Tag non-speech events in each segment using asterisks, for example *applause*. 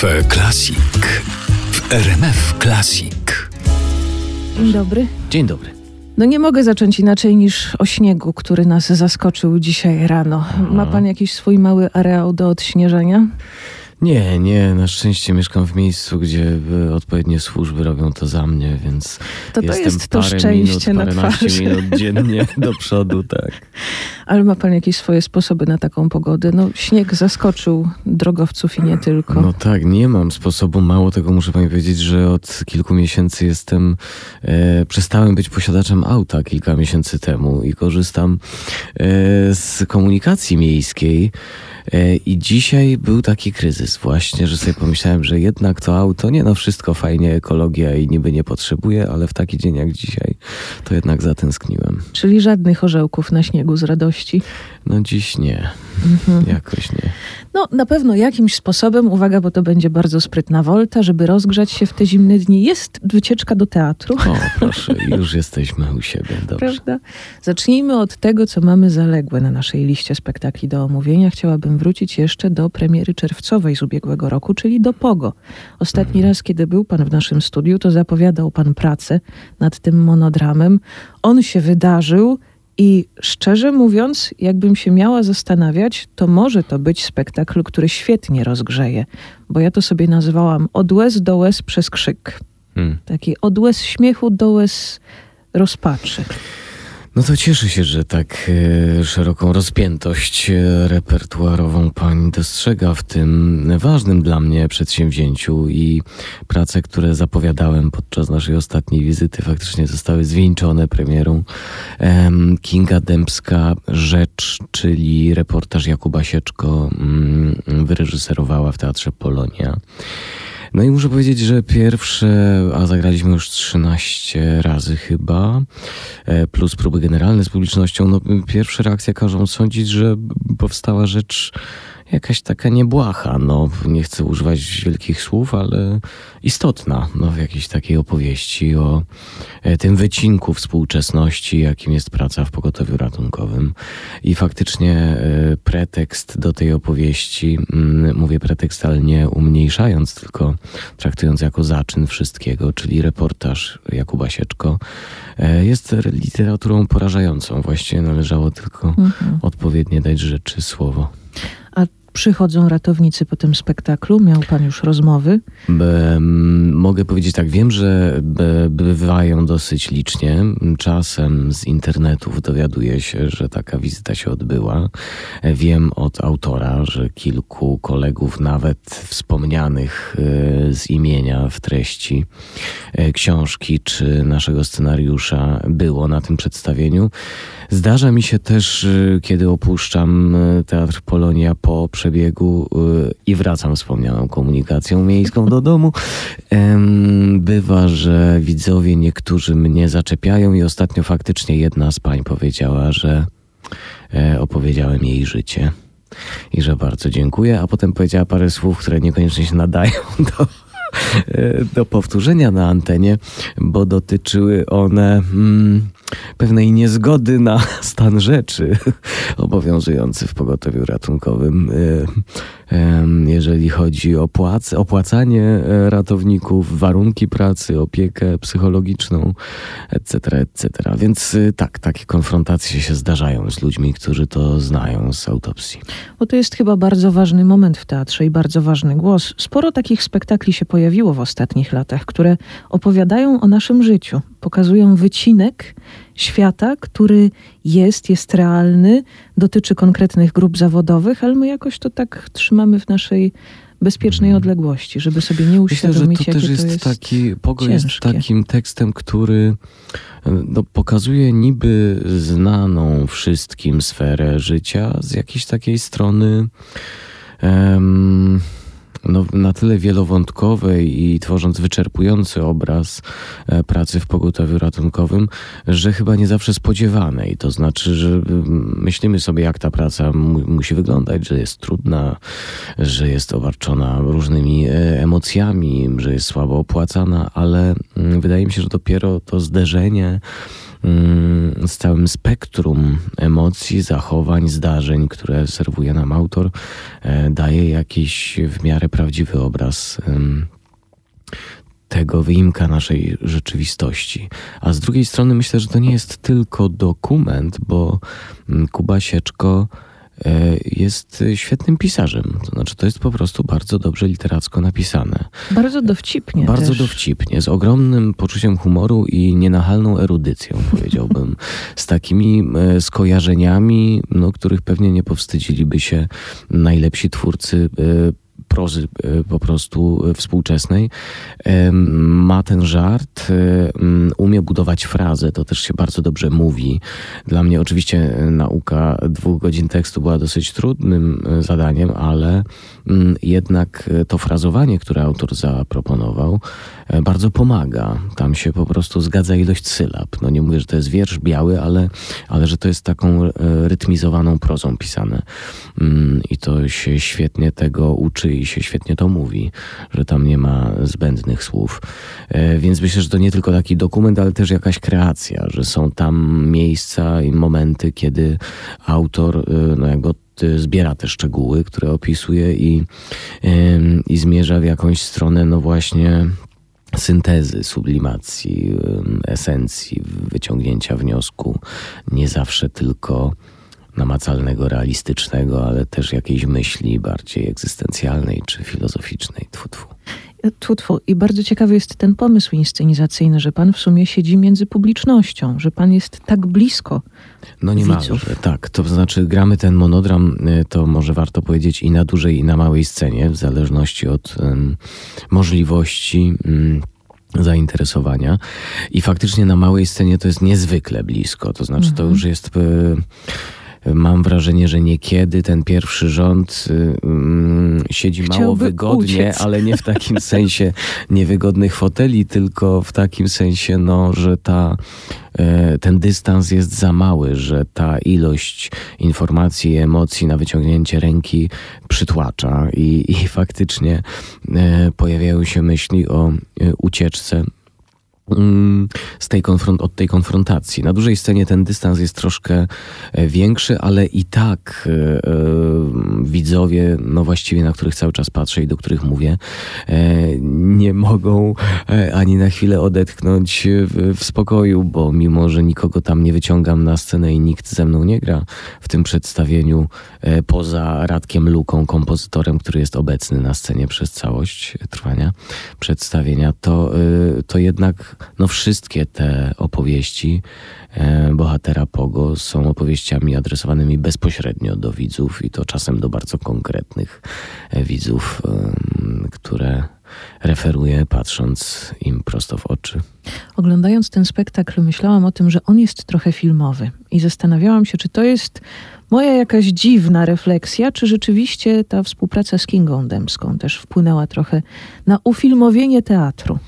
Cafe Classic w RMF Classic. Dzień dobry. Dzień dobry. No nie mogę zacząć inaczej niż o śniegu, który nas zaskoczył dzisiaj rano. Ma pan jakiś swój mały areał do odśnieżania? Nie, nie, na szczęście mieszkam w miejscu, gdzie y, odpowiednie służby robią to za mnie, więc To to jest to szczęście minut, na twarzy. minut dziennie *laughs* do przodu, tak. Ale ma pan jakieś swoje sposoby na taką pogodę? No śnieg zaskoczył drogowców i nie tylko. No tak, nie mam sposobu. Mało tego muszę pani powiedzieć, że od kilku miesięcy jestem, e, przestałem być posiadaczem auta kilka miesięcy temu i korzystam e, z komunikacji miejskiej. E, I dzisiaj był taki kryzys właśnie, że sobie pomyślałem, że jednak to auto, nie no wszystko fajnie, ekologia i niby nie potrzebuje, ale w taki dzień jak dzisiaj, to jednak zatęskniłem. Czyli żadnych orzełków na śniegu z radości. No dziś nie, Mhm. jakoś nie. No na pewno jakimś sposobem, uwaga, bo to będzie bardzo sprytna wolta, żeby rozgrzać się w te zimne dni, jest wycieczka do teatru. O, proszę, już jesteśmy u siebie, dobrze. Prawda? Zacznijmy od tego, co mamy zaległe na naszej liście spektakli do omówienia. Chciałabym wrócić jeszcze do premiery czerwcowej z ubiegłego roku, czyli do Pogo. Ostatni raz, kiedy był pan w naszym studiu, to zapowiadał pan pracę nad tym monodramem. On się wydarzył i szczerze mówiąc, jakbym się miała zastanawiać, to może to być spektakl, który świetnie rozgrzeje, bo ja to sobie nazwałam od łez do łez przez krzyk. Hmm. Taki od łez śmiechu do łez rozpaczy. No to cieszę się, że tak e, szeroką rozpiętość e, repertuarową pani dostrzega w tym ważnym dla mnie przedsięwzięciu i prace, które zapowiadałem podczas naszej ostatniej wizyty faktycznie zostały zwieńczone premierą. Em, Kinga Dębska Rzecz, czyli reportaż Jakuba Sieczko mm, wyreżyserowała w Teatrze Polonia. No i muszę powiedzieć, że pierwsze, a zagraliśmy już 13 razy chyba, e, plus próby generalne z publicznością, no pierwsze reakcje każą sądzić, że powstała rzecz jakaś taka niebłaha, no nie chcę używać wielkich słów, ale istotna, no w jakiejś takiej opowieści o e, tym wycinku współczesności, jakim jest praca w pogotowiu ratunkowym. I faktycznie e, pretekst do tej opowieści, mm, mówię pretekst, ale nie umniejszając, tylko traktując jako zaczyn wszystkiego, czyli reportaż Jakuba Sieczko, e, jest literaturą porażającą. Właściwie należało tylko Mhm. odpowiednie dać rzeczy słowo. Przychodzą ratownicy po tym spektaklu? Miał pan już rozmowy? B- m, mogę powiedzieć tak, wiem, że b- bywają dosyć licznie. Czasem z internetów dowiaduję się, że taka wizyta się odbyła. E, Wiem od autora, że kilku kolegów, nawet wspomnianych e, z imienia w treści e, książki czy naszego scenariusza, było na tym przedstawieniu. Zdarza mi się też, kiedy opuszczam Teatr Polonia po przebiegu y, i wracam wspomnianą komunikacją miejską do domu, bywa, że widzowie niektórzy mnie zaczepiają i ostatnio faktycznie jedna z pań powiedziała, że e, opowiedziałem jej życie i że bardzo dziękuję, a potem powiedziała parę słów, które niekoniecznie się nadają *laughs* do, e, do powtórzenia na antenie, bo dotyczyły one mm, pewnej niezgody na *laughs* stan rzeczy *laughs* obowiązujący w pogotowiu ratunkowym. E, Jeżeli chodzi o płac, opłacanie e, ratowników, warunki pracy, opiekę psychologiczną, etc., etc. Więc y, tak, takie konfrontacje się zdarzają z ludźmi, którzy to znają z autopsji. Bo to jest chyba bardzo ważny moment w teatrze i bardzo ważny głos. Sporo takich spektakli się pojawiło w ostatnich latach, które opowiadają o naszym życiu, pokazują wycinek świata, który jest, jest realny, dotyczy konkretnych grup zawodowych, ale my jakoś to tak trzymamy w naszej bezpiecznej odległości, żeby sobie nie Mhm. Myślę, że uświadomić, to też jest, to jest taki, Pogo jest takim tekstem, który e, no, pokazuje niby znaną wszystkim sferę życia z jakiejś takiej strony em, no, na tyle wielowątkowej i tworząc wyczerpujący obraz e, pracy w pogotowiu ratunkowym, że chyba nie zawsze spodziewanej. To znaczy, że myślimy sobie, jak ta praca mu, musi wyglądać, że jest trudna, że jest obarczona różnymi e, emocjami, że jest słabo opłacana, ale wydaje mi się, że dopiero to zderzenie z całym spektrum emocji, zachowań, zdarzeń, które serwuje nam autor, e, daje jakiś w miarę prawdziwy obraz tego wyimka naszej rzeczywistości. A z drugiej strony myślę, że to nie jest tylko dokument, bo mm, Kuba Sieczko jest świetnym pisarzem. To znaczy, to jest po prostu bardzo dobrze literacko napisane. Bardzo dowcipnie. Bardzo też. dowcipnie, z ogromnym poczuciem humoru i nienachalną erudycją, powiedziałbym. *laughs* z takimi e, skojarzeniami, no, których pewnie nie powstydziliby się najlepsi twórcy e, prozy e, po prostu e, współczesnej. Ma ten żart, e, umie budować frazę, to też się bardzo dobrze mówi. Dla mnie oczywiście nauka dwóch godzin tekstu była dosyć trudnym zadaniem, ale jednak to frazowanie, które autor zaproponował, bardzo pomaga. Tam się po prostu zgadza ilość sylab. No nie mówię, że to jest wiersz biały, ale, ale że to jest taką rytmizowaną prozą pisane. I to się świetnie tego uczy i się świetnie to mówi, że tam nie ma zbędnych słów. E, więc myślę, że to nie tylko taki dokument, ale też jakaś kreacja, że są tam miejsca i momenty, kiedy autor e, no jakby zbiera te szczegóły, które opisuje i, i zmierza w jakąś stronę, no właśnie syntezy, sublimacji, esencji, wyciągnięcia wniosku, nie zawsze tylko namacalnego, realistycznego, ale też jakiejś myśli bardziej egzystencjalnej czy filozoficznej. Tfu, tfu. Tfu, tfu. I bardzo ciekawy jest ten pomysł inscenizacyjny, że pan w sumie siedzi między publicznością, że pan jest tak blisko No niemalże, tak. To znaczy gramy ten monodram, y, to może warto powiedzieć i na dużej i na małej scenie, w zależności od um, możliwości um, zainteresowania. I faktycznie na małej scenie to jest niezwykle blisko. To znaczy, to mhm. już jest... Mam wrażenie, że niekiedy ten pierwszy rząd y, mm, siedzi Chciałby mało wygodnie, uciec. ale nie w takim *laughs* sensie niewygodnych foteli, tylko w takim sensie, no, że ta, e, ten dystans jest za mały, że ta ilość informacji i emocji na wyciągnięcie ręki przytłacza i, i faktycznie e, pojawiają się myśli o e, ucieczce z tej konfront- od tej konfrontacji. Na dużej scenie ten dystans jest troszkę e, większy, ale i tak e, widzowie, no właściwie na których cały czas patrzę i do których mówię, e, nie mogą e, ani na chwilę odetchnąć w, w, spokoju, bo mimo, że nikogo tam nie wyciągam na scenę i nikt ze mną nie gra w tym przedstawieniu, e, poza Radkiem Luką, kompozytorem, który jest obecny na scenie przez całość trwania przedstawienia, to, e, to jednak no wszystkie te opowieści e, bohatera Pogo są opowieściami adresowanymi bezpośrednio do widzów i to czasem do bardzo konkretnych e, widzów, które referuje patrząc im prosto w oczy. Oglądając ten spektakl myślałam o tym, że on jest trochę filmowy i zastanawiałam się, czy to jest moja jakaś dziwna refleksja, czy rzeczywiście ta współpraca z Kingą Dębską też wpłynęła trochę na ufilmowienie teatru.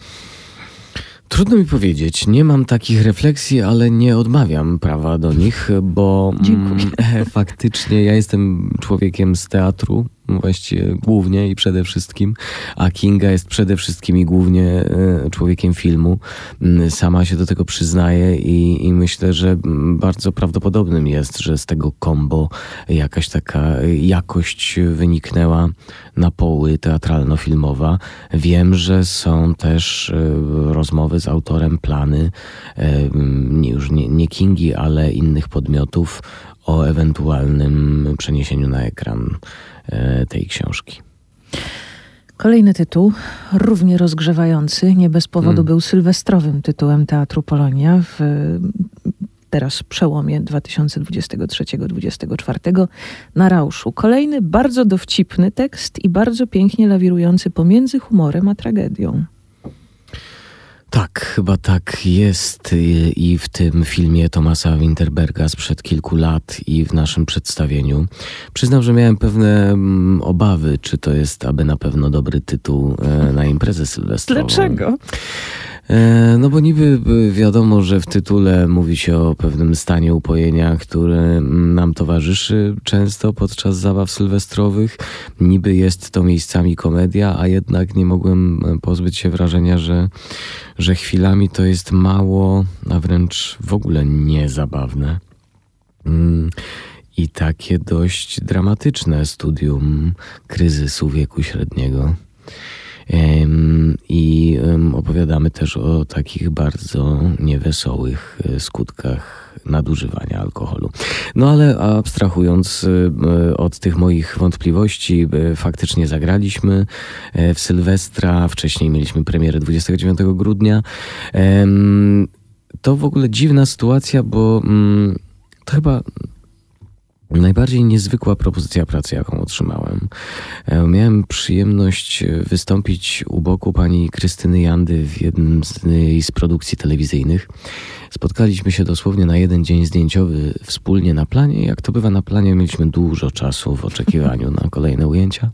Trudno mi powiedzieć. Nie mam takich refleksji, ale nie odmawiam prawa do nich, bo mm, *laughs* faktycznie ja jestem człowiekiem z teatru, właściwie głównie i przede wszystkim, a Kinga jest przede wszystkim i głównie e, człowiekiem filmu. Mm, sama się do tego przyznaje i, i myślę, że bardzo prawdopodobnym jest, że z tego kombo jakaś taka jakość wyniknęła na poły teatralno-filmowa. Wiem, że są też e, rozmowy z autorem, plany, e, już nie, nie Kingi, ale innych podmiotów o ewentualnym przeniesieniu na ekran e, tej książki. Kolejny tytuł, równie rozgrzewający, nie bez powodu hmm. był sylwestrowym tytułem Teatru Polonia w teraz przełomie 2023-2024 na Rauszu. Kolejny bardzo dowcipny tekst i bardzo pięknie lawirujący pomiędzy humorem a tragedią. Tak, chyba tak jest i w tym filmie Tomasa Winterberga sprzed kilku lat i w naszym przedstawieniu. Przyznam, że miałem pewne mm, obawy, czy to jest aby na pewno dobry tytuł e, na imprezę sylwestrową. Dlaczego? E, no bo niby wiadomo, że w tytule mówi się o pewnym stanie upojenia, które nam towarzyszy często podczas zabaw sylwestrowych. Niby jest to miejscami komedia, a jednak nie mogłem pozbyć się wrażenia, że, że chwilami to jest mało, a wręcz w ogóle niezabawne. Mm, I takie dość dramatyczne studium kryzysu wieku średniego. I opowiadamy też o takich bardzo niewesołych e, skutkach nadużywania alkoholu. No ale abstrahując e, od tych moich wątpliwości, e, faktycznie zagraliśmy w Sylwestra, wcześniej mieliśmy premierę 29 grudnia. To w ogóle dziwna sytuacja, bo mm, to chyba Najbardziej niezwykła propozycja pracy, jaką otrzymałem. E, miałem przyjemność wystąpić u boku pani Krystyny Jandy w jednym z, z produkcji telewizyjnych. Spotkaliśmy się dosłownie na jeden dzień zdjęciowy wspólnie na planie. Jak to bywa na planie, mieliśmy dużo czasu w oczekiwaniu na kolejne ujęcia.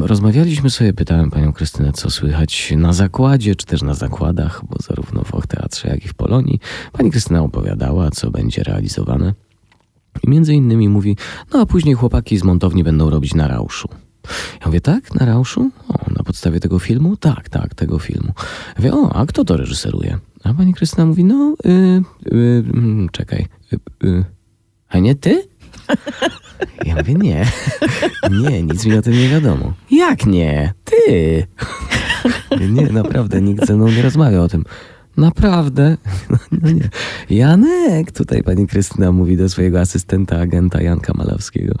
Rozmawialiśmy sobie, pytałem panią Krystynę, co słychać na zakładzie, czy też na zakładach, bo zarówno w Och Teatrze, jak i w Polonii. Pani Krystyna opowiadała, co będzie realizowane. I między innymi mówi, no a później chłopaki z montowni będą robić na rauszu. Ja mówię, tak, na rauszu? O, na podstawie tego filmu? Tak, tak, tego filmu. Ja mówię, o, a kto to reżyseruje? A pani Krystyna mówi, no, y, y, mm, czekaj, y, y, a nie ty? Ja mówię, nie, nie, nic mi o tym nie wiadomo. Jak nie? Ty! Nie, naprawdę, nikt ze mną nie rozmawia o tym. Naprawdę? No, *laughs* no nie. Janek, tutaj pani Krystyna mówi do swojego asystenta, agenta Janka Malawskiego.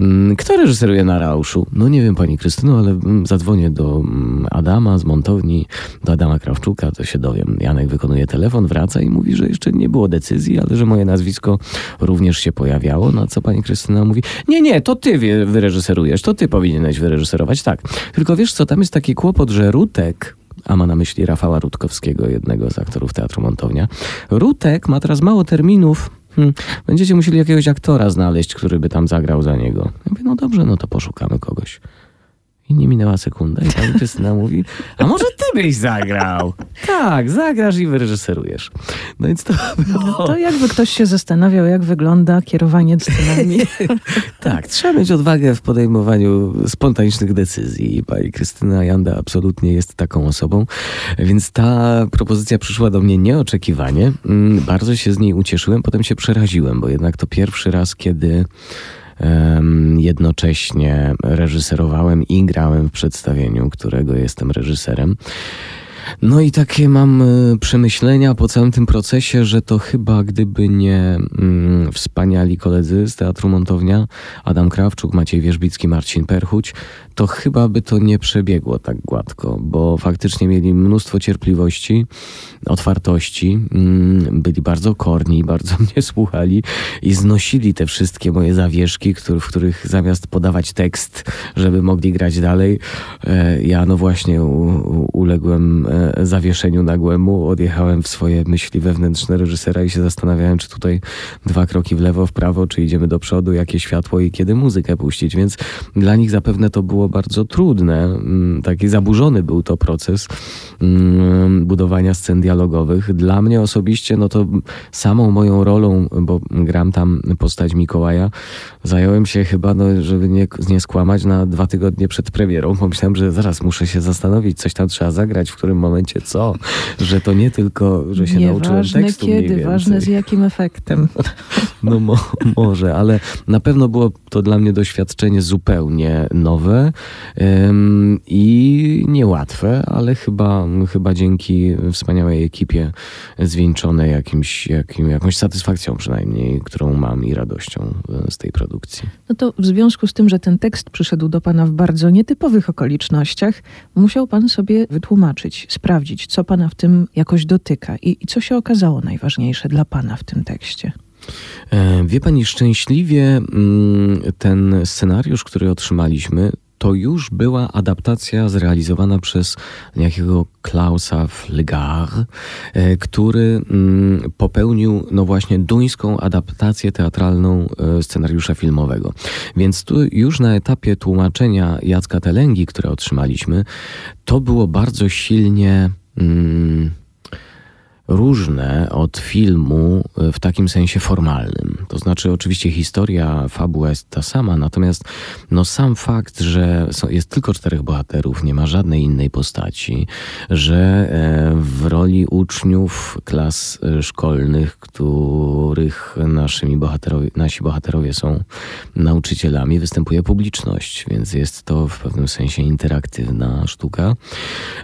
Mm, kto reżyseruje na Rauszu? No nie wiem pani Krystyno, ale mm, zadzwonię do mm, Adama z montowni, do Adama Krawczuka, to się dowiem. Janek wykonuje telefon, wraca i mówi, że jeszcze nie było decyzji, ale że moje nazwisko również się pojawiało. Na co pani Krystyna mówi, nie, nie, to ty wyreżyserujesz, to ty powinieneś wyreżyserować. Tak, tylko wiesz co, tam jest taki kłopot, że Rutek a ma na myśli Rafała Rutkowskiego, jednego z aktorów Teatru Montownia. Rutek ma teraz mało terminów. Hmm, będziecie musieli jakiegoś aktora znaleźć, który by tam zagrał za niego. Ja mówię, no dobrze, no to poszukamy kogoś. I nie minęła sekunda i pani Krystyna mówi, a może ty byś zagrał? Tak, zagrasz i wyreżyserujesz. No więc to było... No to jakby ktoś się zastanawiał, jak wygląda kierowanie scenami. *laughs* tak, trzeba mieć odwagę w podejmowaniu spontanicznych decyzji. I pani Krystyna Janda absolutnie jest taką osobą. Więc ta propozycja przyszła do mnie nieoczekiwanie. Mm, bardzo się z niej ucieszyłem, potem się przeraziłem, bo jednak to pierwszy raz, kiedy jednocześnie reżyserowałem i grałem w przedstawieniu, którego jestem reżyserem. No i takie mam e, przemyślenia po całym tym procesie, że to chyba gdyby nie mm, wspaniali koledzy z Teatru Montownia, Adam Krawczuk, Maciej Wierzbicki, Marcin Perchuć, to chyba by to nie przebiegło tak gładko, bo faktycznie mieli mnóstwo cierpliwości, otwartości, mm, byli bardzo korni, *laughs* bardzo mnie słuchali i znosili te wszystkie moje zawieszki, w których zamiast podawać tekst, żeby mogli grać dalej, e, ja no właśnie uległem e, zawieszeniu nagłemu, odjechałem w swoje myśli wewnętrzne reżysera i się zastanawiałem, czy tutaj dwa kroki w lewo, w prawo, czy idziemy do przodu, jakie światło i kiedy muzykę puścić, więc dla nich zapewne to było bardzo trudne. Mm, taki zaburzony był to proces mm, budowania scen dialogowych. Dla mnie osobiście, no to samą moją rolą, bo gram tam postać Mikołaja, zająłem się chyba, no, żeby nie, nie skłamać, na dwa tygodnie przed premierą. Pomyślałem, że zaraz muszę się zastanowić, coś tam trzeba zagrać, w którym momencie co. Że to nie tylko, że się nie nauczyłem ważne tekstu kiedy, ważne z jakim efektem. *laughs* No mo może, ale na pewno było to dla mnie doświadczenie zupełnie nowe ym, i niełatwe, ale chyba, chyba dzięki wspaniałej ekipie zwieńczone jakimś, jakim, jakąś satysfakcją przynajmniej, którą mam i radością e, z tej produkcji. No to w związku z tym, że ten tekst przyszedł do Pana w bardzo nietypowych okolicznościach, musiał Pan sobie wytłumaczyć, sprawdzić, co Pana w tym jakoś dotyka i, i co się okazało najważniejsze dla Pana w tym tekście. E, wie pani, szczęśliwie mm, ten scenariusz, który otrzymaliśmy, to już była adaptacja zrealizowana przez jakiego Klausa Flegar, e, który mm, popełnił no właśnie duńską adaptację teatralną e, scenariusza filmowego. Więc tu już na etapie tłumaczenia Jacka Telęgi, które otrzymaliśmy, to było bardzo silnie Mm, różne od filmu w takim sensie formalnym. To znaczy, oczywiście, historia, fabuła jest ta sama, natomiast no, sam fakt, że jest tylko czterech bohaterów, nie ma żadnej innej postaci, że e, w roli uczniów klas e, szkolnych, których naszymi bohaterowie, nasi bohaterowie są nauczycielami, występuje publiczność, więc jest to w pewnym sensie interaktywna sztuka.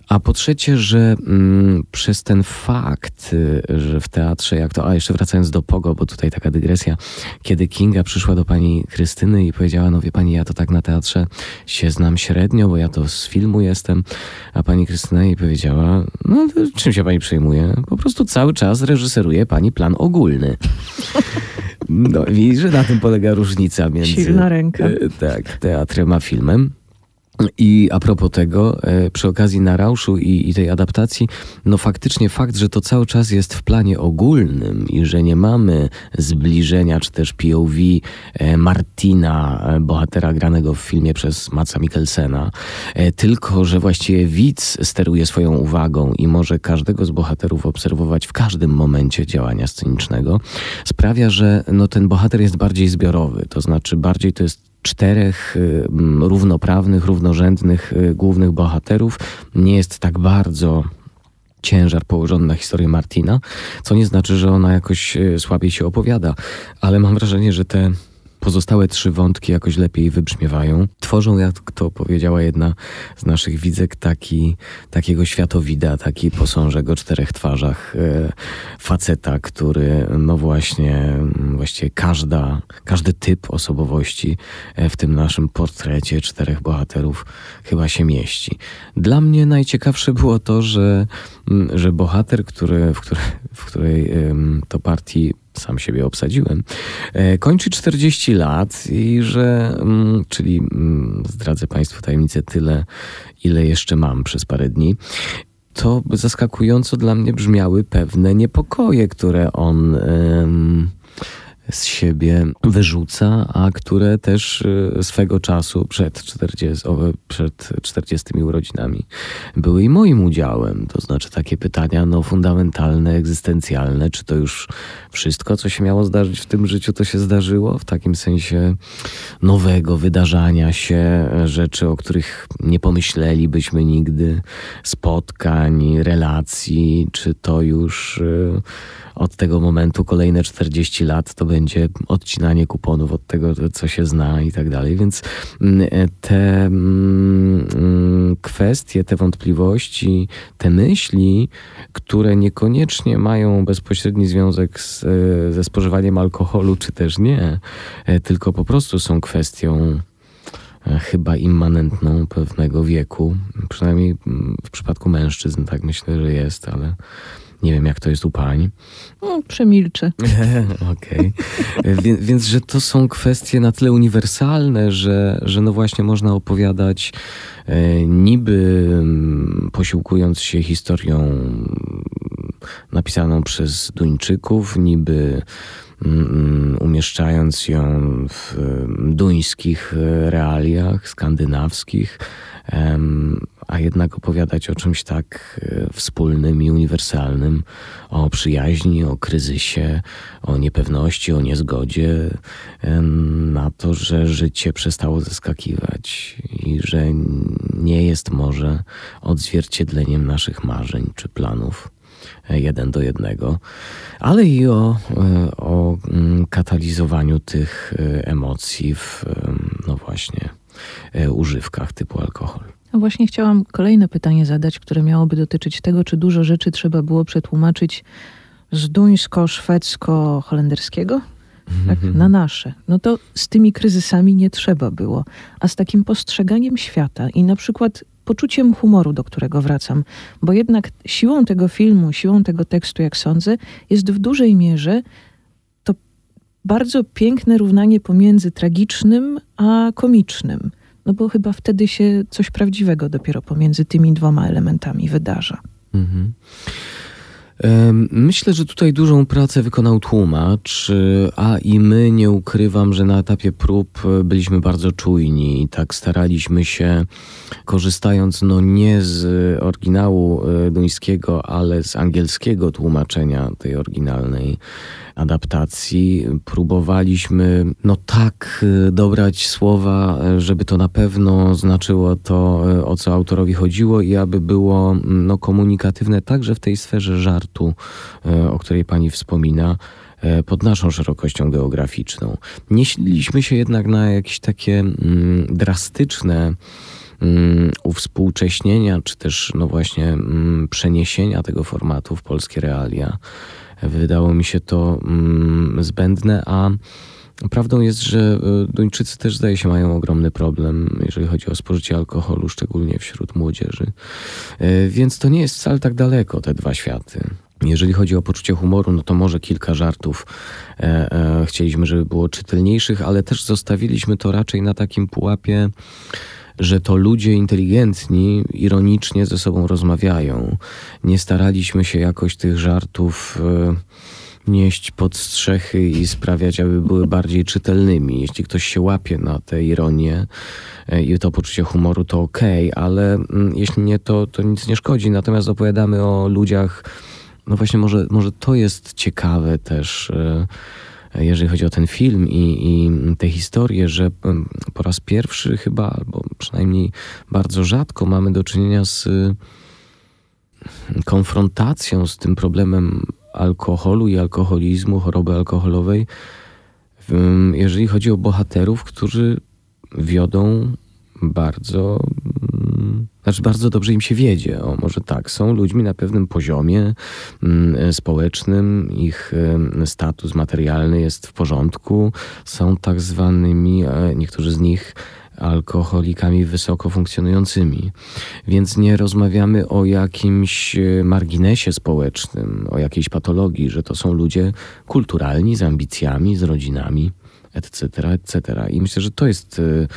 A po trzecie, że mm, przez ten fakt, fakt, że w teatrze, jak to, a jeszcze wracając do Pogo, bo tutaj taka dygresja, kiedy Kinga przyszła do pani Krystyny i powiedziała, no wie pani, ja to tak na teatrze się znam średnio, bo ja to z filmu jestem, a pani Krystyna jej powiedziała, no czym się pani przejmuje? Po prostu cały czas reżyseruje pani plan ogólny. *laughs* No i że na tym polega różnica między... Silna ręka. E, tak, teatrem a filmem. I a propos tego, e, przy okazji Narauszu i, i tej adaptacji, no faktycznie fakt, że to cały czas jest w planie ogólnym i że nie mamy zbliżenia, czy też POV e, Martina, e, bohatera granego w filmie przez Matsa Mikkelsena, tylko że właściwie widz steruje swoją uwagą i może każdego z bohaterów obserwować w każdym momencie działania scenicznego, sprawia, że no, ten bohater jest bardziej zbiorowy, to znaczy bardziej to jest czterech y, równoprawnych, równorzędnych y, głównych bohaterów. Nie jest tak bardzo ciężar położony na historię Martina, co nie znaczy, że ona jakoś y, słabiej się opowiada, ale mam wrażenie, że te pozostałe trzy wątki jakoś lepiej wybrzmiewają. Tworzą, jak to powiedziała jedna z naszych widzek, taki, takiego światowida, taki posążek o czterech twarzach e, faceta, który no właśnie, właściwie każda, każdy typ osobowości e, w tym naszym portrecie czterech bohaterów chyba się mieści. Dla mnie najciekawsze było to, że, że bohater, który, w, której, w której to partii sam siebie obsadziłem, e, kończy 40 lat i że, mm, czyli mm, zdradzę Państwu tajemnicę tyle, ile jeszcze mam przez parę dni, to zaskakująco dla mnie brzmiały pewne niepokoje, które on z siebie wyrzuca, a które też y, swego czasu przed 40, przed 40 urodzinami były i moim udziałem. To znaczy takie pytania no, fundamentalne, egzystencjalne, czy to już wszystko, co się miało zdarzyć w tym życiu, to się zdarzyło? W takim sensie nowego wydarzania się, rzeczy, o których nie pomyślelibyśmy nigdy, spotkań, relacji, czy to już y, od tego momentu kolejne 40 lat to będzie odcinanie kuponów od tego, co się zna i tak dalej. Więc mm, te mm, mm, kwestie, te wątpliwości, te myśli, które niekoniecznie mają bezpośredni związek z, ze spożywaniem alkoholu, czy też nie, e, tylko po prostu są kwestią e, chyba immanentną pewnego wieku. Przynajmniej w przypadku mężczyzn tak myślę, że jest, ale nie wiem, jak to jest u pań. No, przemilczę. *laughs* Okej. Okay. Wie, więc, że to są kwestie na tyle uniwersalne, że, że no właśnie można opowiadać e, niby m, posiłkując się historią napisaną przez Duńczyków, niby mm, umieszczając ją w duńskich realiach, skandynawskich, a jednak opowiadać o czymś tak e, wspólnym i uniwersalnym, o przyjaźni, o kryzysie, o niepewności, o niezgodzie, na to, że życie przestało zaskakiwać i że nie jest może odzwierciedleniem naszych marzeń czy planów e, jeden do jednego, ale i o, e, o mm, katalizowaniu tych emocji w, no właśnie, używkach typu alkohol. No właśnie chciałam kolejne pytanie zadać, które miałoby dotyczyć tego, czy dużo rzeczy trzeba było przetłumaczyć z duńsko-szwedzko-holenderskiego tak, *laughs* na nasze. No to z tymi kryzysami nie trzeba było. A z takim postrzeganiem świata i na przykład poczuciem humoru, do którego wracam, bo jednak siłą tego filmu, siłą tego tekstu, jak sądzę, jest w dużej mierze bardzo piękne równanie pomiędzy tragicznym a komicznym. No bo chyba wtedy się coś prawdziwego dopiero pomiędzy tymi dwoma elementami wydarza. Mhm. Myślę, że tutaj dużą pracę wykonał tłumacz, a i my nie ukrywam, że na etapie prób byliśmy bardzo czujni i tak staraliśmy się, korzystając no nie z oryginału e, duńskiego, ale z angielskiego tłumaczenia tej oryginalnej adaptacji, próbowaliśmy no tak e, dobrać słowa, e, żeby to na pewno znaczyło to, o co autorowi chodziło i aby było no, komunikatywne także w tej sferze żartu e, o której pani wspomina, e, pod naszą szerokością geograficzną. Nie sililiśmy się jednak na jakieś takie mm, drastyczne mm, uwspółcześnienia, czy też no właśnie mm, przeniesienia tego formatu w polskie realia. Wydało mi się to zbędne, a Prawdą jest, że e, Duńczycy też zdaje się mają ogromny problem, jeżeli chodzi o spożycie alkoholu, szczególnie wśród młodzieży. Więc to nie jest wcale tak daleko, te dwa światy. Jeżeli chodzi o poczucie humoru, no to może kilka żartów e, e, chcieliśmy, żeby było czytelniejszych, ale też zostawiliśmy to raczej na takim pułapie, że to ludzie inteligentni ironicznie ze sobą rozmawiają. Nie staraliśmy się jakoś tych żartów e, nieść pod strzechy i sprawiać, aby były bardziej czytelnymi. Jeśli ktoś się łapie na tę ironię e, i to poczucie humoru, to okej, okay, ale mm, jeśli nie, to, to nic nie szkodzi. Natomiast opowiadamy o ludziach no właśnie może, może to jest ciekawe też, e, jeżeli chodzi o ten film i, i tę historię, że po raz pierwszy chyba, albo przynajmniej bardzo rzadko mamy do czynienia z konfrontacją z tym problemem alkoholu i alkoholizmu, choroby alkoholowej, jeżeli chodzi o bohaterów, którzy wiodą bardzo znaczy bardzo dobrze im się wiedzie. O, może tak, są ludźmi na pewnym poziomie mm, społecznym, ich status materialny jest w porządku, są tak zwanymi, e, niektórzy z nich alkoholikami wysoko funkcjonującymi. Więc nie rozmawiamy o jakimś e, marginesie społecznym, o jakiejś patologii, że to są ludzie kulturalni, z ambicjami, z rodzinami, etc., etc. I myślę, że to jest e,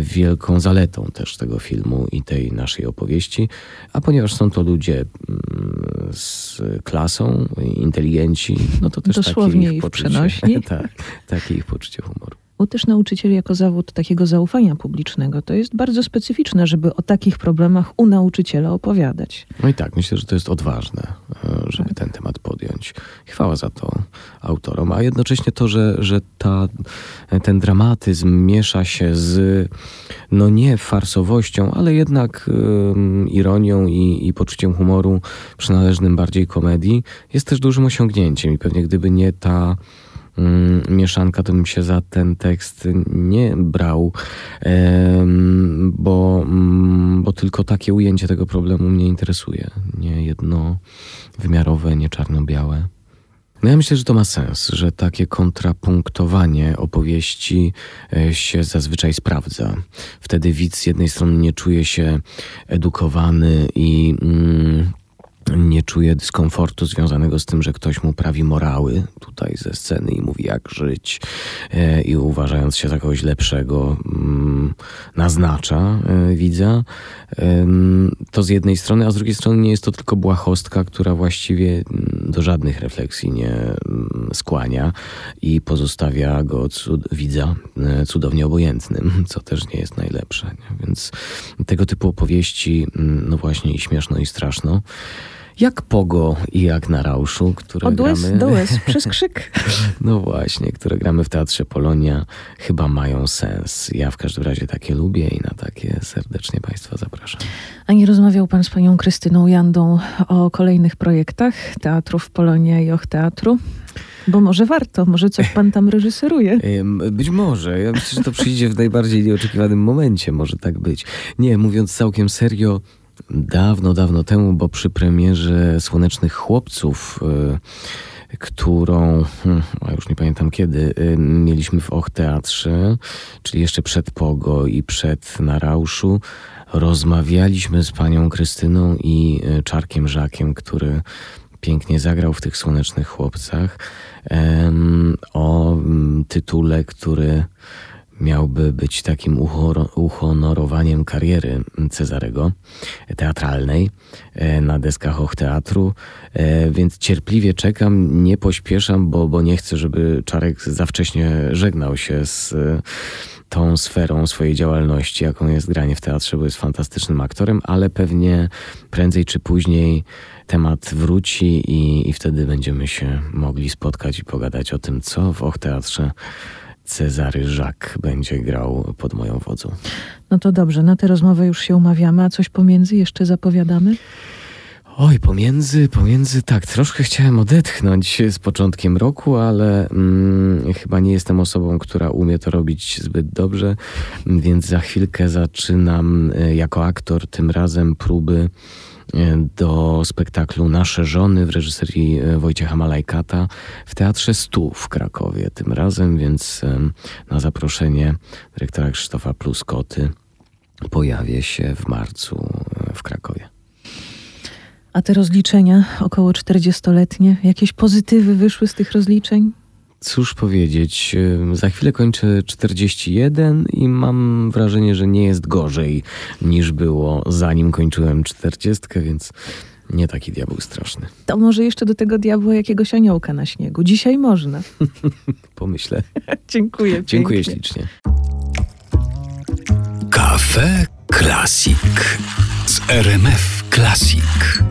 wielką zaletą też tego filmu i tej naszej opowieści, a ponieważ są to ludzie mm, z klasą, inteligenci, no to też Dosłownie takie ich poczucie, *laughs* tak, takie ich poczucie humoru. Bo też nauczyciel jako zawód takiego zaufania publicznego to jest bardzo specyficzne, żeby o takich problemach u nauczyciela opowiadać. No i tak, myślę, że to jest odważne, e, żeby ten temat podjąć. Chwała za to autorom, a jednocześnie to, że, że ta, ten dramatyzm miesza się z, no nie farsowością, ale jednak um, ironią i, i poczuciem humoru przynależnym bardziej komedii, jest też dużym osiągnięciem i pewnie gdyby nie ta Mm, mieszanka, to bym się za ten tekst nie brał, bo, mm, bo tylko takie ujęcie tego problemu mnie interesuje. Nie jednowymiarowe, nie czarno-białe. No ja myślę, że to ma sens, że takie kontrapunktowanie opowieści e, się zazwyczaj sprawdza. Wtedy widz z jednej strony nie czuje się edukowany i mm, nie czuje dyskomfortu związanego z tym, że ktoś mu prawi morały tutaj ze sceny i mówi jak żyć e, i uważając się za kogoś lepszego mm, naznacza e, widza. To z jednej strony, a z drugiej strony nie jest to tylko błahostka, która właściwie mm, do żadnych refleksji nie mm, skłania i pozostawia go cud widza e, cudownie obojętnym, co też nie jest najlepsze. Więc tego typu opowieści, no właśnie i śmieszno i straszno, jak Pogo i jak na Rauszu, które Od łez gramy... do łez, przez krzyk. *laughs* no właśnie, które gramy w Teatrze Polonia, chyba mają sens. Ja w każdym razie takie lubię i na takie serdecznie Państwa zapraszam. A nie rozmawiał Pan z Panią Krystyną Jandą o kolejnych projektach Teatrów Polonia i Och Teatru? Bo może warto, może coś pan tam reżyseruje. *laughs* Być może. Ja myślę, że to przyjdzie w najbardziej nieoczekiwanym momencie. Może tak być. Nie, mówiąc całkiem serio, dawno, dawno temu, bo przy premierze Słonecznych Chłopców, y, którą, hmm, a już nie pamiętam kiedy, y, mieliśmy w Och Teatrze, czyli jeszcze przed Pogo i przed Narauszu, rozmawialiśmy z panią Krystyną i y, Czarkiem Żakiem, który pięknie zagrał w tych Słonecznych Chłopcach, o mm, tytule, który miałby być takim uhonorowaniem kariery Cezarego teatralnej e, na deskach Och Teatru, e, więc cierpliwie czekam, nie pośpieszam, bo, bo nie chcę, żeby Czarek za wcześnie żegnał się z tą sferą swojej działalności, jaką jest granie w teatrze, bo jest fantastycznym aktorem, ale pewnie prędzej czy później temat wróci i, i wtedy będziemy się mogli spotkać i pogadać o tym, co w Och Teatrze Cezary Żak będzie grał pod moją wodzą. No to dobrze, na tę rozmowę już się umawiamy, a coś pomiędzy jeszcze zapowiadamy? Oj, pomiędzy, pomiędzy, tak, troszkę chciałem odetchnąć z początkiem roku, ale mm, chyba nie jestem osobą, która umie to robić zbyt dobrze, więc za chwilkę zaczynam e, jako aktor, tym razem próby e, do spektaklu Nasze Żony w reżyserii e, Wojciecha Malajkata w Teatrze Stu w Krakowie tym razem, więc na zaproszenie dyrektora Krzysztofa Pluskoty pojawię się w marcu w Krakowie. A te rozliczenia około 40-letnie, jakieś pozytywy wyszły z tych rozliczeń? Cóż powiedzieć, za chwilę kończę 41 i mam wrażenie, że nie jest gorzej niż było zanim kończyłem 40, więc nie taki diabeł straszny. To może jeszcze do tego diabła jakiegoś aniołka na śniegu. Dzisiaj można. *laughs* Pomyślę. Dziękuję. Dziękuję pięknie. ślicznie. Kafe Klasik z RMF Klasik.